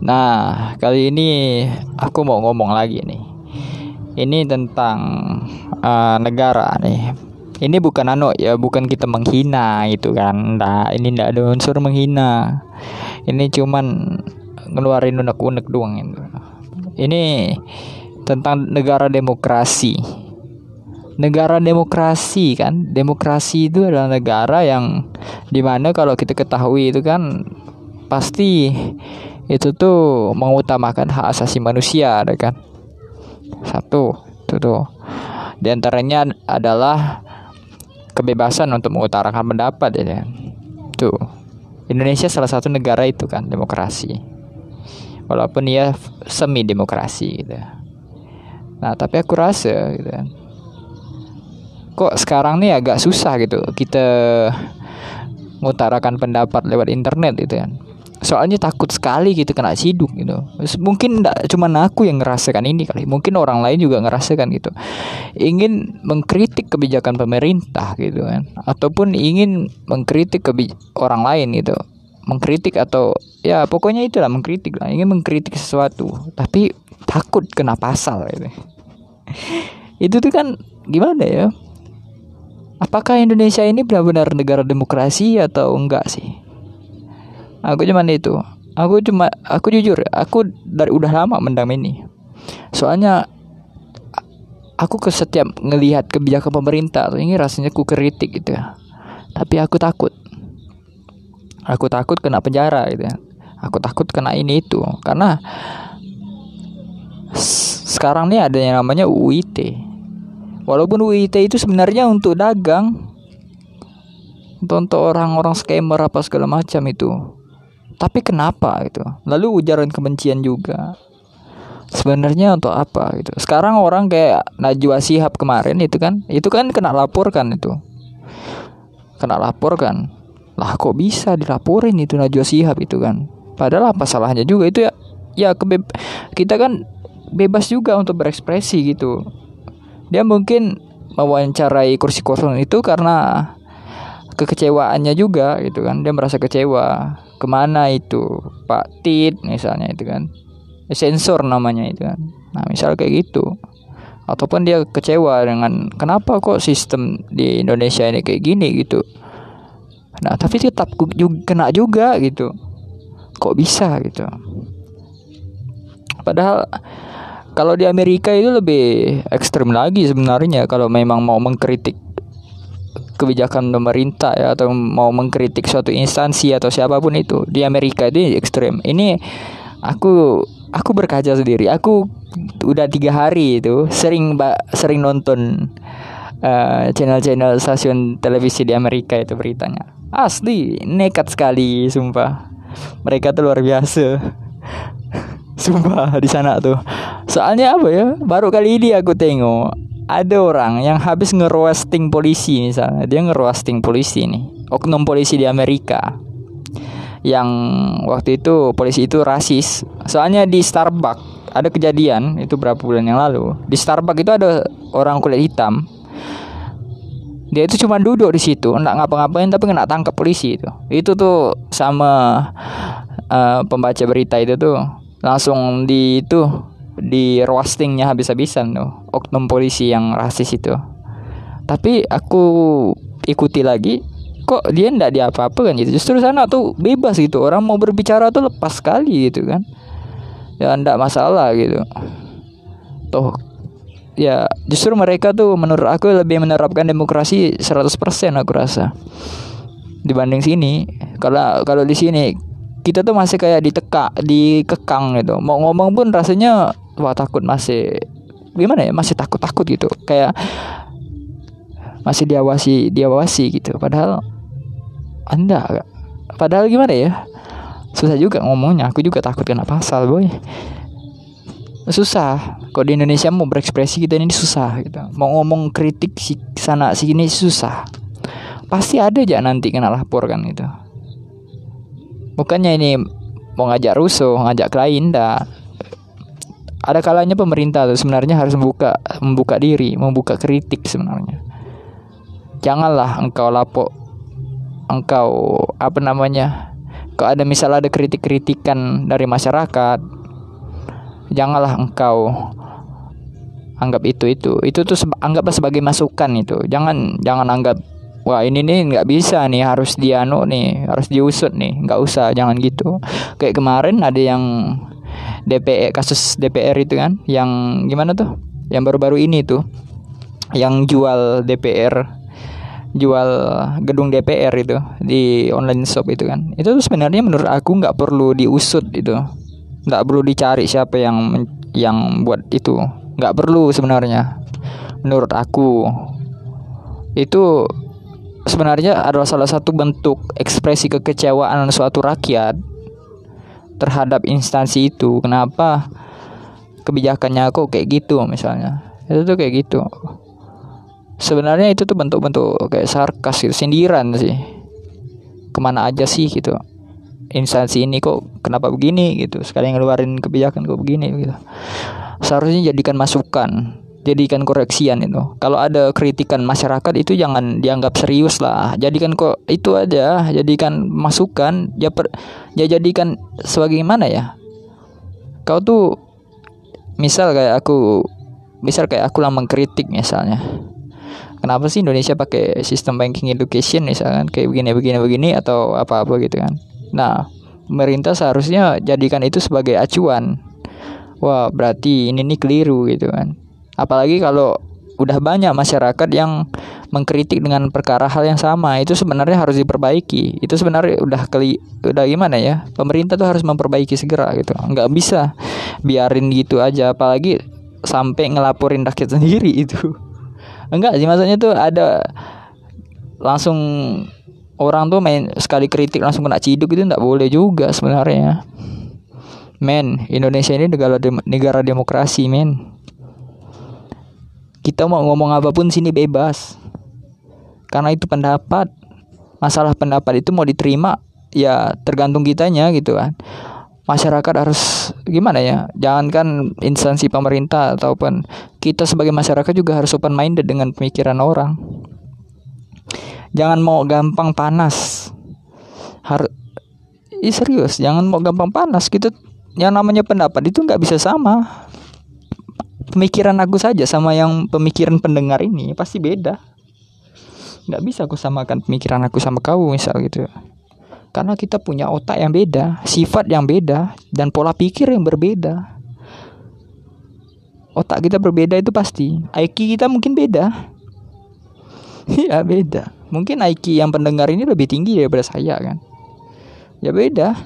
Nah, kali ini aku mau ngomong lagi nih. Ini tentang uh, negara nih. Ini bukan anu ya, bukan kita menghina itu kan. Nah, ini tidak ada unsur menghina. Ini cuman ngeluarin unek-unek doang itu. Ini tentang negara demokrasi. Negara demokrasi kan, demokrasi itu adalah negara yang di mana kalau kita ketahui itu kan pasti itu tuh mengutamakan hak asasi manusia ada kan? Satu itu tuh. Di antaranya adalah kebebasan untuk mengutarakan pendapat ya kan? Tuh. Indonesia salah satu negara itu kan demokrasi. Walaupun ia semi demokrasi gitu. Nah tapi aku rasa gitu. Kok sekarang nih agak susah gitu kita mengutarakan pendapat lewat internet gitu kan soalnya takut sekali gitu kena ciduk gitu. Mungkin tidak cuma aku yang ngerasakan ini kali mungkin orang lain juga ngerasakan gitu. Ingin mengkritik kebijakan pemerintah gitu kan ataupun ingin mengkritik kebij orang lain gitu. Mengkritik atau ya pokoknya itulah mengkritik lah. Ingin mengkritik sesuatu tapi takut kena pasal gitu. Itu tuh kan gimana ya? Apakah Indonesia ini benar-benar negara demokrasi atau enggak sih aku cuman itu. Aku cuma aku jujur aku dari udah lama mendam ini. Soalnya aku ke setiap ngelihat kebijakan pemerintah ini rasanya ku kritik gitu ya. Tapi aku takut. Aku takut kena penjara gitu ya. Aku takut kena ini itu. Karena sekarang nih ada yang namanya UIT walaupun UIT itu sebenarnya untuk dagang untuk orang-orang scammer apa segala macam itu tapi kenapa gitu? Lalu ujaran kebencian juga. Sebenarnya untuk apa gitu? Sekarang orang kayak Najwa Sihab kemarin itu kan itu kan kena laporkan itu? Kena laporkan lah kok bisa dilaporin itu Najwa Sihab itu kan? Padahal apa salahnya juga itu ya ya kebe kita kan bebas juga untuk berekspresi gitu. Dia mungkin mewawancarai kursi kosong itu karena kekecewaannya juga gitu kan? Dia merasa kecewa ke mana itu? Pak Tit misalnya itu kan. Sensor namanya itu kan. Nah misal kayak gitu. Ataupun dia kecewa dengan kenapa kok sistem di Indonesia ini kayak gini? gitu. Nah tapi tetap kena juga gitu. Kok bisa gitu? Padahal kalau di Amerika itu lebih ekstrim lagi sebenarnya kalau memang mau mengkritik kebijakan pemerintah ya atau mau mengkritik suatu instansi atau siapa pun itu di Amerika itu ekstrem. Ini aku aku berkaca sendiri. Aku udah tiga hari itu sering sering nonton uh, channel-channel stasiun televisi di Amerika itu beritanya. Asli nekat sekali sumpah. Mereka tuh luar biasa. Sumpah di sana tuh. Soalnya apa ya? Baru kali ini aku tengok ada orang yang habis ngeroasting polisi misalnya. Dia ngeroasting polisi nih. Oknum polisi di Amerika. Yang waktu itu polisi itu rasis. Soalnya di Starbucks ada kejadian itu berapa bulan yang lalu. Di Starbucks itu ada orang kulit hitam. Dia itu cuma duduk di situ enggak ngapa-ngapain tapi kena tangkap polisi itu. Itu tuh sama uh, pembaca berita itu tuh. Langsung di itu di roastingnya habis-habisan tuh oknum polisi yang rasis itu. Tapi aku ikuti lagi kok dia ndak diapa-apa kan gitu. Justru sana tuh bebas gitu orang mau berbicara tuh lepas sekali gitu kan. Ya ndak masalah gitu. Toh ya justru mereka tuh menurut aku lebih menerapkan demokrasi 100% aku rasa. Dibanding sini kalau kalau di sini kita tuh masih kayak diteka dikekang gitu. Mau ngomong pun rasanya wah takut masih gimana ya masih takut takut gitu. Kayak masih diawasi diawasi gitu. Padahal anda padahal gimana ya susah juga ngomongnya. Aku juga takut kena pasal boy. Susah. Kok di Indonesia mau berekspresi kita ini susah gitu. Mau ngomong kritik si sana sini susah. Pasti ada aja nanti kena lapor kan itu bukannya ini mau ngajak rusuh ngajak lain dah ada kalanya pemerintah tuh sebenarnya harus membuka membuka diri, membuka kritik sebenarnya. Janganlah engkau lapor engkau apa namanya? kalau ada misal ada kritik-kritikan dari masyarakat janganlah engkau anggap itu itu itu tuh seba, anggaplah sebagai masukan itu jangan jangan anggap wah ini nih nggak bisa nih harus dianu nih harus diusut nih nggak usah jangan gitu kayak kemarin ada yang DPR kasus DPR itu kan yang gimana tuh? Yang baru-baru ini tuh yang jual DPR jual gedung DPR itu di online shop itu kan. Itu tuh sebenarnya menurut aku nggak perlu diusut itu. Nggak perlu dicari siapa yang yang buat itu. Nggak perlu sebenarnya menurut aku. Itu sebenarnya adalah salah satu bentuk ekspresi kekecewaan suatu rakyat terhadap instansi itu. Kenapa kebijakannya kok kayak gitu misalnya? Itu tuh kayak gitu. Sebenarnya itu tuh bentuk-bentuk kayak sarkas gitu sindiran sih. Ke mana aja sih gitu. Instansi ini kok kenapa begini gitu? Sekali ngeluarin kebijakan kok begini gitu. Seharusnya jadikan masukan jadikan koreksian itu. Kalau ada kritikan masyarakat itu jangan dianggap serius lah. Jadikan kok itu aja jadikan masukan ya per, ya jadikan sebagai mana ya. Kau tuh misal kayak aku misal kayak aku lah mengkritik misalnya. Kenapa sih Indonesia pakai sistem banking education misalkan kayak begini begini begini atau apa apa gitu kan? Nah pemerintah seharusnya jadikan itu sebagai acuan. Wah berarti ini nih keliru gitu kan apalagi kalau udah banyak masyarakat yang mengkritik dengan perkara hal yang sama itu sebenarnya harus diperbaiki. Itu sebenarnya udah keli udah gimana ya pemerintah tuh harus memperbaiki segera gitu. Nggak bisa biarin gitu aja apalagi sampai ngelaporin rakyat sendiri itu. Enggak sih maksudnya tuh ada langsung orang tuh main sekali kritik langsung kena ciduk itu enggak boleh juga sebenarnya. Men Indonesia ini negara dem negara demokrasi men kita mau ngomong apa pun sini bebas. Karena itu pendapat. Masalah pendapat itu mau diterima ya tergantung kitanya gitu kan. Masyarakat harus gimana ya? Jangankan instansi pemerintah ataupun kita sebagai masyarakat juga harus open minded dengan pemikiran orang. Jangan mau gampang panas. Harus Ih, serius jangan mau gampang panas. Gitu yang namanya pendapat itu nggak bisa sama pemikiran aku saja sama yang pemikiran pendengar ini pasti beda nggak bisa aku samakan pemikiran aku sama kau misal gitu karena kita punya otak yang beda, sifat yang beda, dan pola pikir yang berbeda. Otak kita berbeda itu pasti. IQ kita mungkin beda. Iya beda. Mungkin IQ yang pendengar ini lebih tinggi daripada saya kan. Ya beda.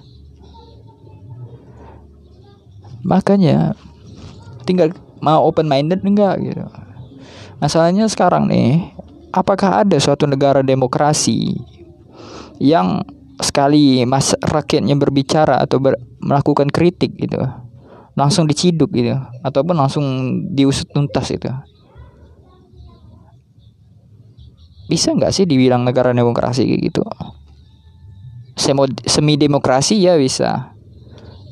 Makanya tinggal mau open minded enggak gitu. Masalahnya sekarang nih, apakah ada suatu negara demokrasi yang sekali mas rakyatnya berbicara atau ber, melakukan kritik gitu langsung diciduk gitu ataupun langsung diusut tuntas itu bisa nggak sih dibilang negara demokrasi kayak gitu? Semi demokrasi ya bisa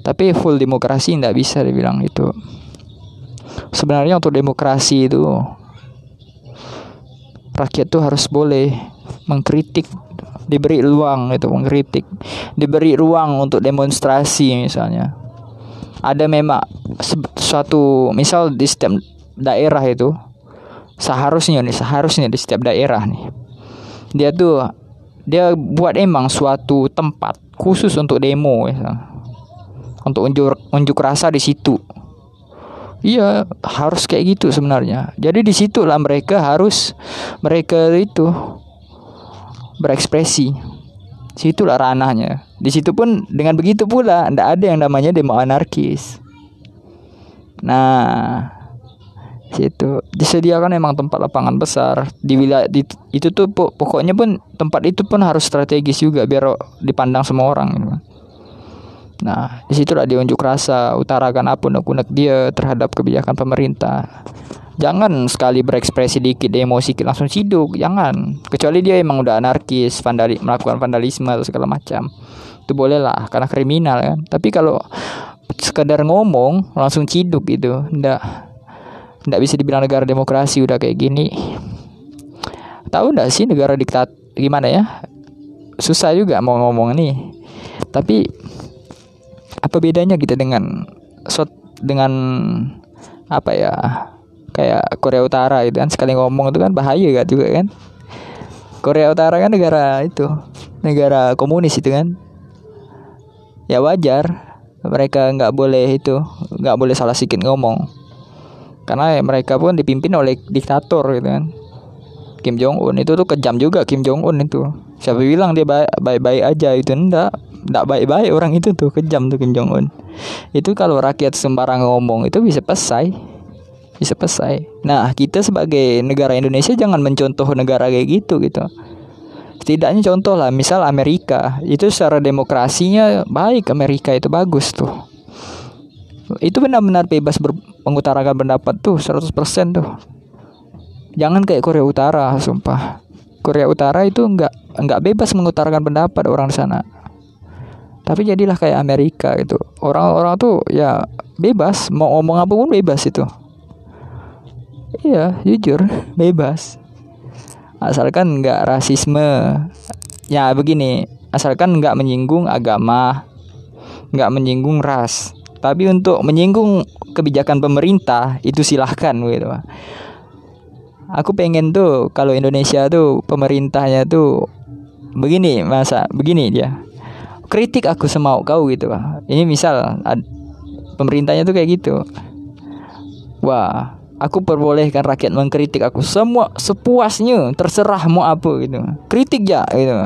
tapi full demokrasi nggak bisa dibilang itu sebenarnya untuk demokrasi itu rakyat tuh harus boleh mengkritik diberi ruang itu mengkritik. Diberi ruang untuk demonstrasi misalnya. Ada memang suatu misal di setiap daerah itu seharusnya nih seharusnya di setiap daerah nih dia tuh dia buat emang suatu tempat khusus untuk demo misalnya. untuk unjuk unjuk rasa di situ Iya harus kayak gitu sebenarnya. Jadi di situlah mereka harus mereka itu berekspresi. Situlah ranahnya. Di situ pun dengan begitu pula tidak ada yang namanya demo anarkis. Nah, situ disediakan memang tempat lapangan besar di wilayah di, itu tuh pokoknya pun tempat itu pun harus strategis juga biar dipandang semua orang gitu. Nah, di situlah dia unjuk rasa, utarakan apa unek-unek dia terhadap kebijakan pemerintah. Jangan sekali berekspresi dikit emosi langsung ciduk. Jangan. Kecuali dia emang udah anarkis vandali melakukan vandalisme atau segala macam. Itu boleh lah karena kriminal kan? Tapi kalau sekedar ngomong langsung ciduk gitu. Ndak ndak bisa dibilang negara demokrasi udah kayak gini. Tahu ndak sih negara diktat gimana ya? Susah juga mau ngomong nih. Tapi apa bedanya gitu dengan shot dengan apa ya kayak Korea Utara itu kan sekali ngomong itu kan bahaya kan juga kan? Korea Utara kan negara itu negara komunis itu kan? Ya wajar mereka nggak boleh itu nggak boleh salah sedikit ngomong. Karena mereka pun dipimpin oleh diktator gitu kan. Kim Jong Un itu tuh kejam juga Kim Jong Un itu. Siapa bilang dia baik-baik aja itu enggak enggak baik-baik orang itu tuh kejam tuh Kim Jong Un itu kalau rakyat sembarang ngomong itu bisa pesai bisa selesai. Nah, kita sebagai negara Indonesia jangan mencontoh negara kayak gitu gitu. Setidaknya contoh lah, misal Amerika itu secara demokrasinya baik, Amerika itu bagus tuh. Itu benar-benar bebas mengutarakan pendapat tuh 100% tuh. Jangan kayak Korea Utara, sumpah. Korea Utara itu enggak enggak bebas mengutarakan pendapat orang sana. Tapi jadilah kayak Amerika gitu. Orang-orang tuh ya bebas mau ngomong apa pun bebas itu. Iya, jujur, bebas. Asalkan nggak rasisme. Ya begini, asalkan nggak menyinggung agama, nggak menyinggung ras. Tapi untuk menyinggung kebijakan pemerintah itu silahkan gitu. Aku pengen tuh kalau Indonesia tuh pemerintahnya tuh begini masa begini dia kritik aku semau kau gitu ini misal pemerintahnya tuh kayak gitu wah Aku perbolehkan rakyat mengkritik aku semua sepuasnya, terserah mau apa gitu. Kritik ya gitu.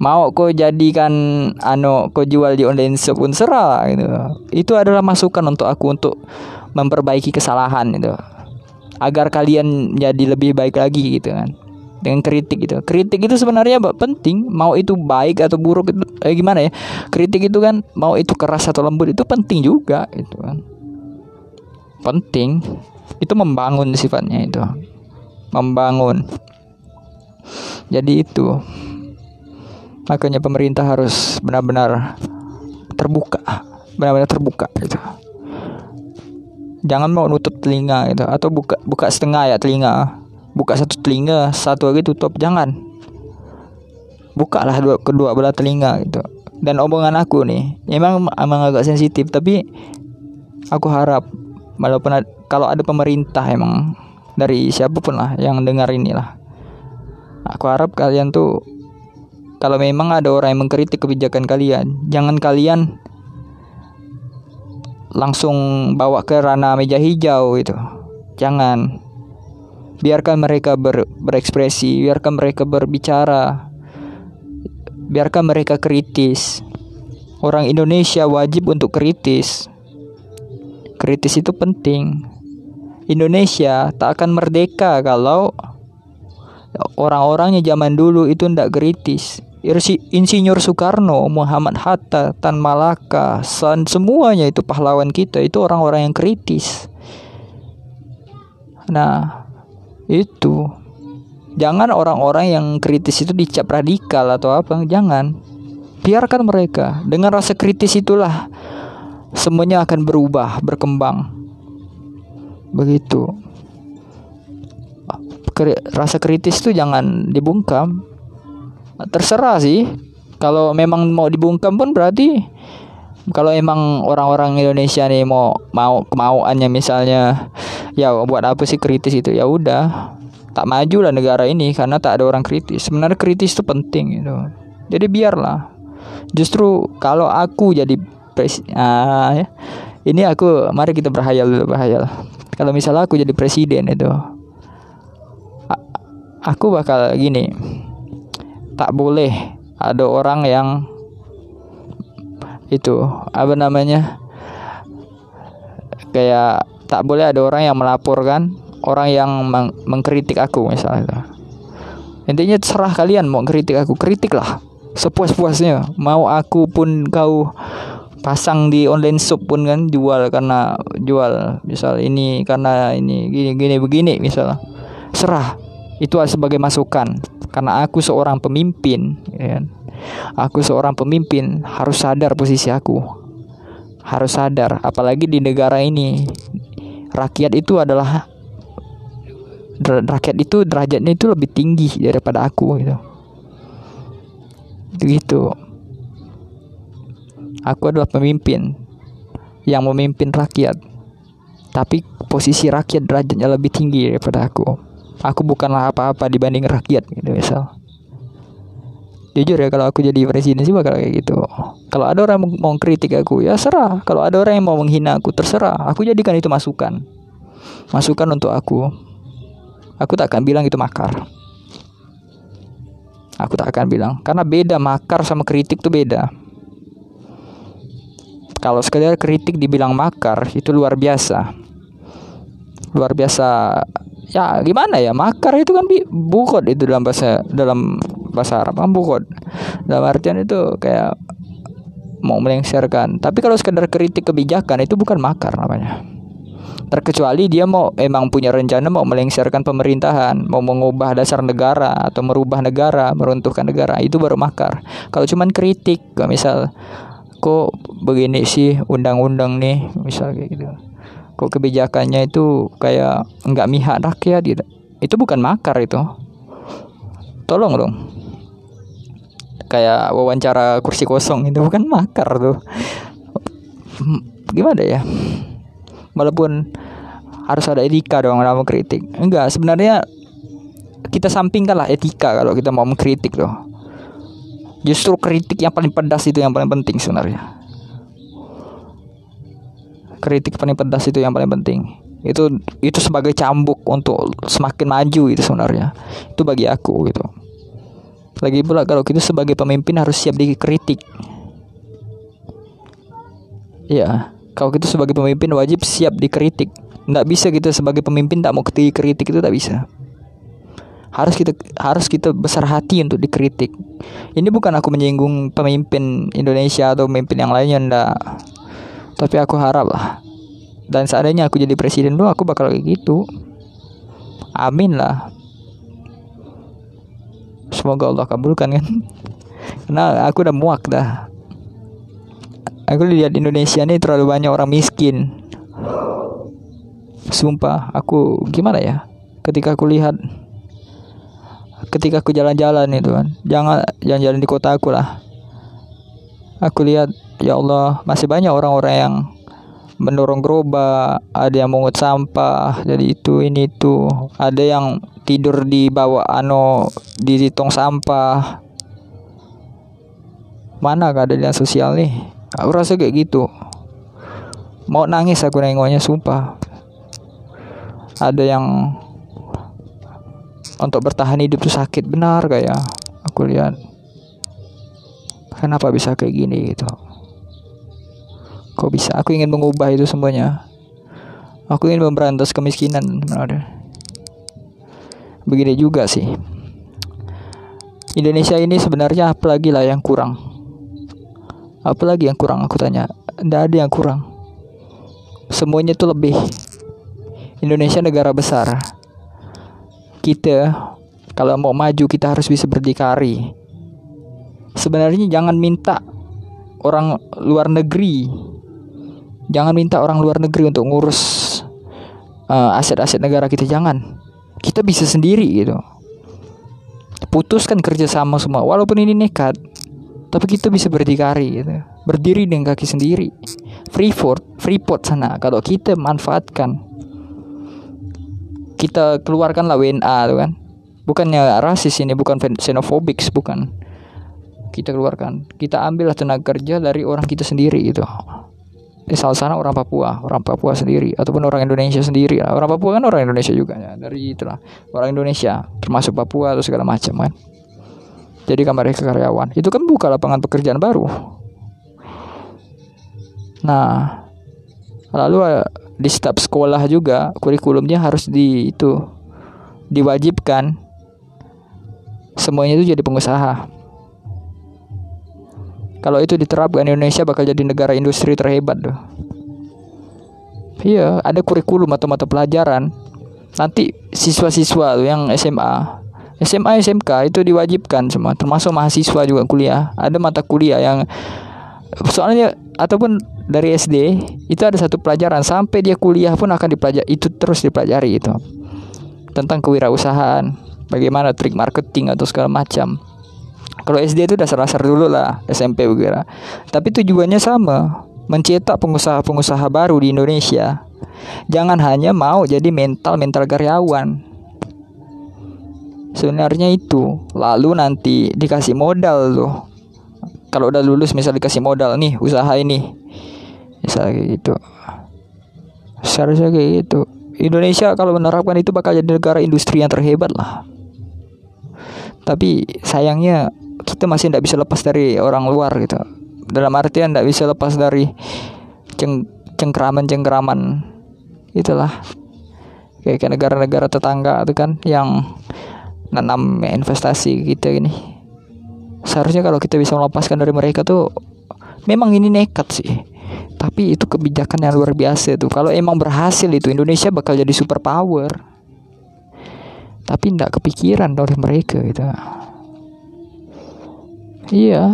Mau kau jadikan ano kau jual di online shop pun serah gitu. Itu adalah masukan untuk aku untuk memperbaiki kesalahan gitu. Agar kalian jadi lebih baik lagi gitu kan dengan kritik gitu. Kritik itu sebenarnya penting, mau itu baik atau buruk itu eh, gimana ya? Kritik itu kan mau itu keras atau lembut itu penting juga gitu kan. Penting. Itu membangun sifatnya itu. Membangun. Jadi itu. Makanya pemerintah harus benar-benar terbuka. Benar-benar terbuka gitu. Jangan mau nutup telinga gitu atau buka buka setengah ya telinga buka satu telinga satu lagi tutup jangan. Bukalah dua kedua belah telinga gitu. Dan omongan aku nih emang emang agak sensitif tapi aku harap walaupun kalau ada pemerintah emang dari siapa pun lah yang dengar inilah. Aku harap kalian tuh kalau memang ada orang yang mengkritik kebijakan kalian jangan kalian langsung bawa ke ranah meja hijau gitu. Jangan biarkan mereka ber, berekspresi biarkan mereka berbicara biarkan mereka kritis orang Indonesia wajib untuk kritis kritis itu penting. Indonesia tak akan merdeka kalau orang-orangnya zaman dulu itu tidak kritis. Insinyur Soekarno, Muhammad Hatta, Tan Malaka, San, semuanya itu pahlawan kita itu orang-orang yang kritis. Nah, itu jangan orang-orang yang kritis itu dicap radikal atau apa, jangan. Biarkan mereka dengan rasa kritis itulah semuanya akan berubah, berkembang. Begitu. Rasa kritis tuh jangan dibungkam. Terserah sih. Kalau memang mau dibungkam pun berarti kalau emang orang-orang Indonesia nih mau mau kemauannya misalnya ya buat apa sih kritis itu? Ya udah tak maju lah negara ini karena tak ada orang kritis. Sebenarnya kritis itu penting itu jadi biarlah. Justru kalau aku jadi pres ah, ya. ini aku mari kita berhayal dulu berhayal. Kalau misalnya aku jadi presiden itu aku bakal gini. Tak boleh ada orang yang itu apa namanya? Kayak tak boleh ada orang yang melaporkan orang yang meng mengkritik aku misalnya intinya serah kalian mau kritik aku kritik lah sepuas-puasnya. Mau aku pun kau pasang di online shop pun kan jual karena jual misal ini karena ini gini gini begini misal serah. Itu sebagai masukan. Karena aku seorang pemimpin ya kan? Aku seorang pemimpin harus sadar posisi aku harus sadar apalagi di negara ini rakyat itu adalah rakyat itu derajatnya itu lebih tinggi daripada aku gitu gitu Aku adalah pemimpin yang memimpin rakyat. Tapi posisi rakyat derajatnya lebih tinggi daripada aku. Aku bukanlah apa-apa dibanding rakyat gitu misal. Jujur ya kalau aku jadi presiden sih bakal kayak gitu. Kalau ada orang mau kritik aku ya serah. Kalau ada orang yang mau menghina aku terserah. Aku jadikan itu masukan. Masukan untuk aku. Aku tak akan bilang itu makar. Aku tak akan bilang karena beda makar sama kritik tuh beda. Kalau sekedar kritik dibilang makar itu luar biasa. Luar biasa. Ya gimana ya makar itu kan bukot itu dalam bahasa dalam bahasa Arab kan bukot. Dalam artian itu kayak mau melengsarkan. Tapi kalau sekedar kritik kebijakan itu bukan makar namanya. Terkecuali dia mau emang punya rencana mau melengsarkan pemerintahan, mau mengubah dasar negara atau merubah negara, meruntuhkan negara, itu baru makar. Kalau cuman kritik, misal kok begini sih undang-undang nih misal kayak gitu kok kebijakannya itu kayak nggak mihak rakyat gitu itu bukan makar itu tolong dong kayak wawancara kursi kosong itu bukan makar tuh gimana ya walaupun harus ada etika dong dalam kritik enggak sebenarnya kita sampingkan lah etika kalau kita mau mengkritik loh Justru kritik yang paling pedas itu yang paling penting sebenarnya. Kritik paling pedas itu yang paling penting. Itu itu sebagai cambuk untuk semakin maju itu sebenarnya. Itu bagi aku gitu. Lagi pula kalau kita sebagai pemimpin harus siap dikritik. Ya, kalau kita sebagai pemimpin wajib siap dikritik. Nggak bisa kita sebagai pemimpin tak mau dikritik itu tak bisa harus kita harus kita besar hati untuk dikritik. Ini bukan aku menyinggung pemimpin Indonesia atau pemimpin yang lainnya ndak. Tapi aku harap lah. Dan seandainya aku jadi presiden lu aku bakal kayak gitu. Amin lah. Semoga Allah kabulkan kan. Karena aku udah muak dah. Aku lihat Indonesia ini terlalu banyak orang miskin. Sumpah, aku gimana ya? Ketika aku lihat ketika aku jalan-jalan itu kan jangan jalan-jalan di kota aku lah aku lihat ya Allah masih banyak orang-orang yang mendorong gerobak ada yang mengut sampah jadi itu ini itu. Ada yang tidur di bawah ano di tong sampah. Mana keadaan sosial nih aku rasa kayak gitu. Mau nangis aku nengoknya sumpah. Ada yang untuk bertahan hidup tuh sakit benar kayak aku lihat. Kenapa bisa kayak gini gitu kok bisa? Aku ingin mengubah itu semuanya. Aku ingin memberantas kemiskinan begini juga sih. Indonesia ini sebenarnya apa lagi lah yang kurang. Apalagi yang kurang aku tanya. Tidak ada yang kurang. Semuanya itu lebih. Indonesia negara besar. Kita kalau mau maju kita harus bisa berdikari. Sebenarnya jangan minta orang luar negeri. Jangan minta orang luar negeri untuk ngurus uh, aset-aset negara kita jangan. Kita bisa sendiri gitu. Putuskan kerjasama semua walaupun ini nekat. Tapi kita bisa berdikari gitu. Berdiri dengan kaki sendiri. Freeport, Freeport sana kalau kita manfaatkan kita keluarkan lah WNA tuh kan bukannya rasis ini bukan xenofobik bukan kita keluarkan kita ambil tenaga kerja dari orang kita sendiri gitu di salah sana orang Papua orang Papua sendiri ataupun orang Indonesia sendiri orang Papua kan orang Indonesia juga ya dari itulah. Orang Indonesia termasuk Papua atau segala macam kan. Jadi mereka karyawan. Itu kan buka lapangan pekerjaan baru. Nah lalu di setiap sekolah juga kurikulumnya harus di itu diwajibkan. Semuanya itu jadi pengusaha. Kalau itu diterapkan Indonesia bakal jadi negara industri terhebat tuh. Iya, ada kurikulum atau mata pelajaran. Nanti siswa-siswa yang SMA, SMA, SMK itu diwajibkan semua, termasuk mahasiswa juga kuliah. Ada mata kuliah yang soalnya ataupun dari SD itu ada satu pelajaran sampai dia kuliah pun akan dipelajari itu terus dipelajari itu tentang kewirausahaan bagaimana trik marketing atau segala macam kalau SD itu dasar-dasar dulu lah SMP begitu tapi tujuannya sama mencetak pengusaha-pengusaha baru di Indonesia. Jangan hanya mau jadi mental mental karyawan. Sebenarnya itu. Lalu nanti dikasih modal tuh. Kalau udah lulus misal dikasih modal nih usaha ini. Misal kayak gitu. Seharusnya kayak gitu. Indonesia kalau menerapkan itu bakal jadi negara industri yang terhebat lah. Tapi sayangnya kita masih tidak bisa lepas dari orang luar gitu. Dalam artian tidak bisa lepas dari ceng cengkraman cengkraman itulah. Kayak negara-negara tetangga itu kan yang nanam investasi gitu ini. Seharusnya kalau kita bisa melepaskan dari mereka tuh memang ini nekat sih. Tapi itu kebijakan yang luar biasa tuh. Kalau emang berhasil itu Indonesia bakal jadi super power tapi tidak kepikiran oleh mereka gitu iya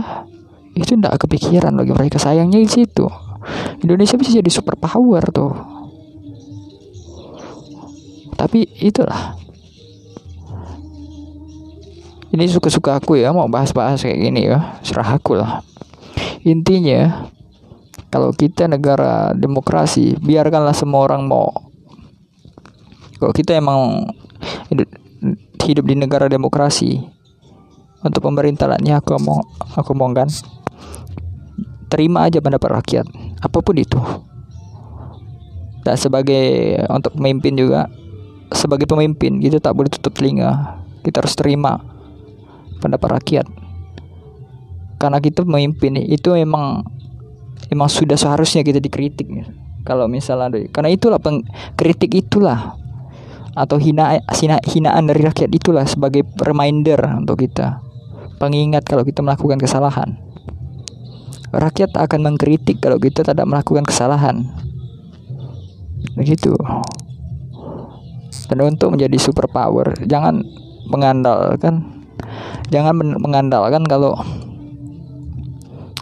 itu tidak kepikiran bagi mereka. Sayangnya di situ. Indonesia bisa jadi super power tuh. Tapi itulah. Ini suka-suka aku ya mau bahas-bahas kayak gini ya. Serah aku lah. Intinya kalau kita negara demokrasi biarkanlah semua orang mau. Kalau kita emang hidup di negara demokrasi untuk pemerintahannya aku mau aku mau kan? Terima aja pendapat rakyat. Apa pun itu. Dan sebagai untuk pemimpin juga sebagai pemimpin kita tak boleh tutup telinga. Kita harus terima pendapat rakyat. Karena kita memimpin itu memang memang sudah seharusnya kita dikritik. Kalau misalnya karena itulah peng, kritik itulah. Atau hina, hina hinaan dari rakyat itulah sebagai reminder untuk kita pengingat kalau kita melakukan kesalahan. Rakyat akan mengkritik kalau kita tidak melakukan kesalahan. Begitu. Dan untuk menjadi super power jangan mengandalkan jangan mengandalkan kalau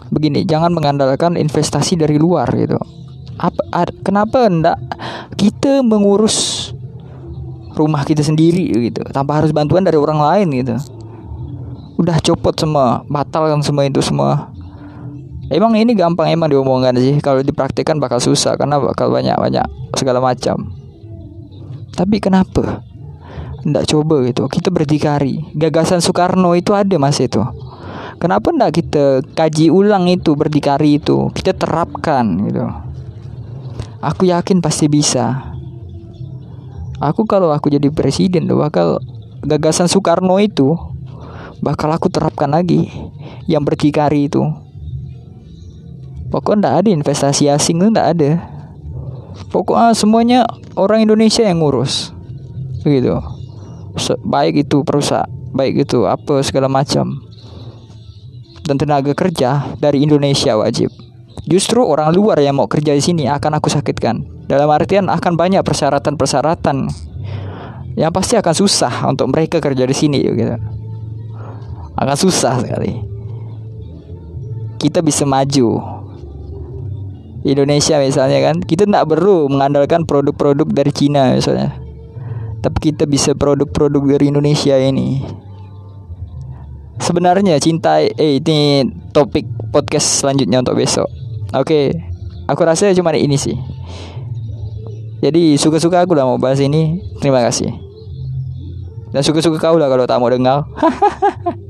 begini jangan mengandalkan investasi dari luar gitu. Apa ad, kenapa enggak kita mengurus rumah kita sendiri gitu tanpa harus bantuan dari orang lain gitu udah copot semua batalkan semua itu semua. Emang ini gampang emang diomongkan sih. Kalau dipraktikkan bakal susah karena bakal banyak banyak segala macam. Tapi kenapa? Ndak coba gitu. Kita berdikari. Gagasan Soekarno itu ada mas itu. Kenapa ndak kita kaji ulang itu berdikari itu? Kita terapkan gitu. Aku yakin pasti bisa. Aku kalau aku jadi presiden tuh bakal gagasan Soekarno itu bakal aku terapkan lagi yang berdikari itu. Pokoknya ndak ada investasi asing tuh ndak ada. Pokoknya semuanya orang Indonesia yang ngurus. Begitu. Baik itu perusahaan baik itu apa segala macam. Dan tenaga kerja dari Indonesia wajib. Justru orang luar yang mau kerja di sini akan aku sakitkan. Dalam artian akan banyak persyaratan-persyaratan yang pasti akan susah untuk mereka kerja di sini gitu akan susah sekali. Kita bisa maju. Indonesia misalnya kan kita tidak perlu mengandalkan produk-produk dari Cina misalnya. Tapi kita bisa produk-produk dari Indonesia ini. Sebenarnya cinta eh ini topik podcast selanjutnya untuk besok. Oke aku rasa cuma ini sih. Jadi suka-suka aku lah mau bahas ini. Terima kasih. Dan suka-suka kau lah kalau tak mau dengar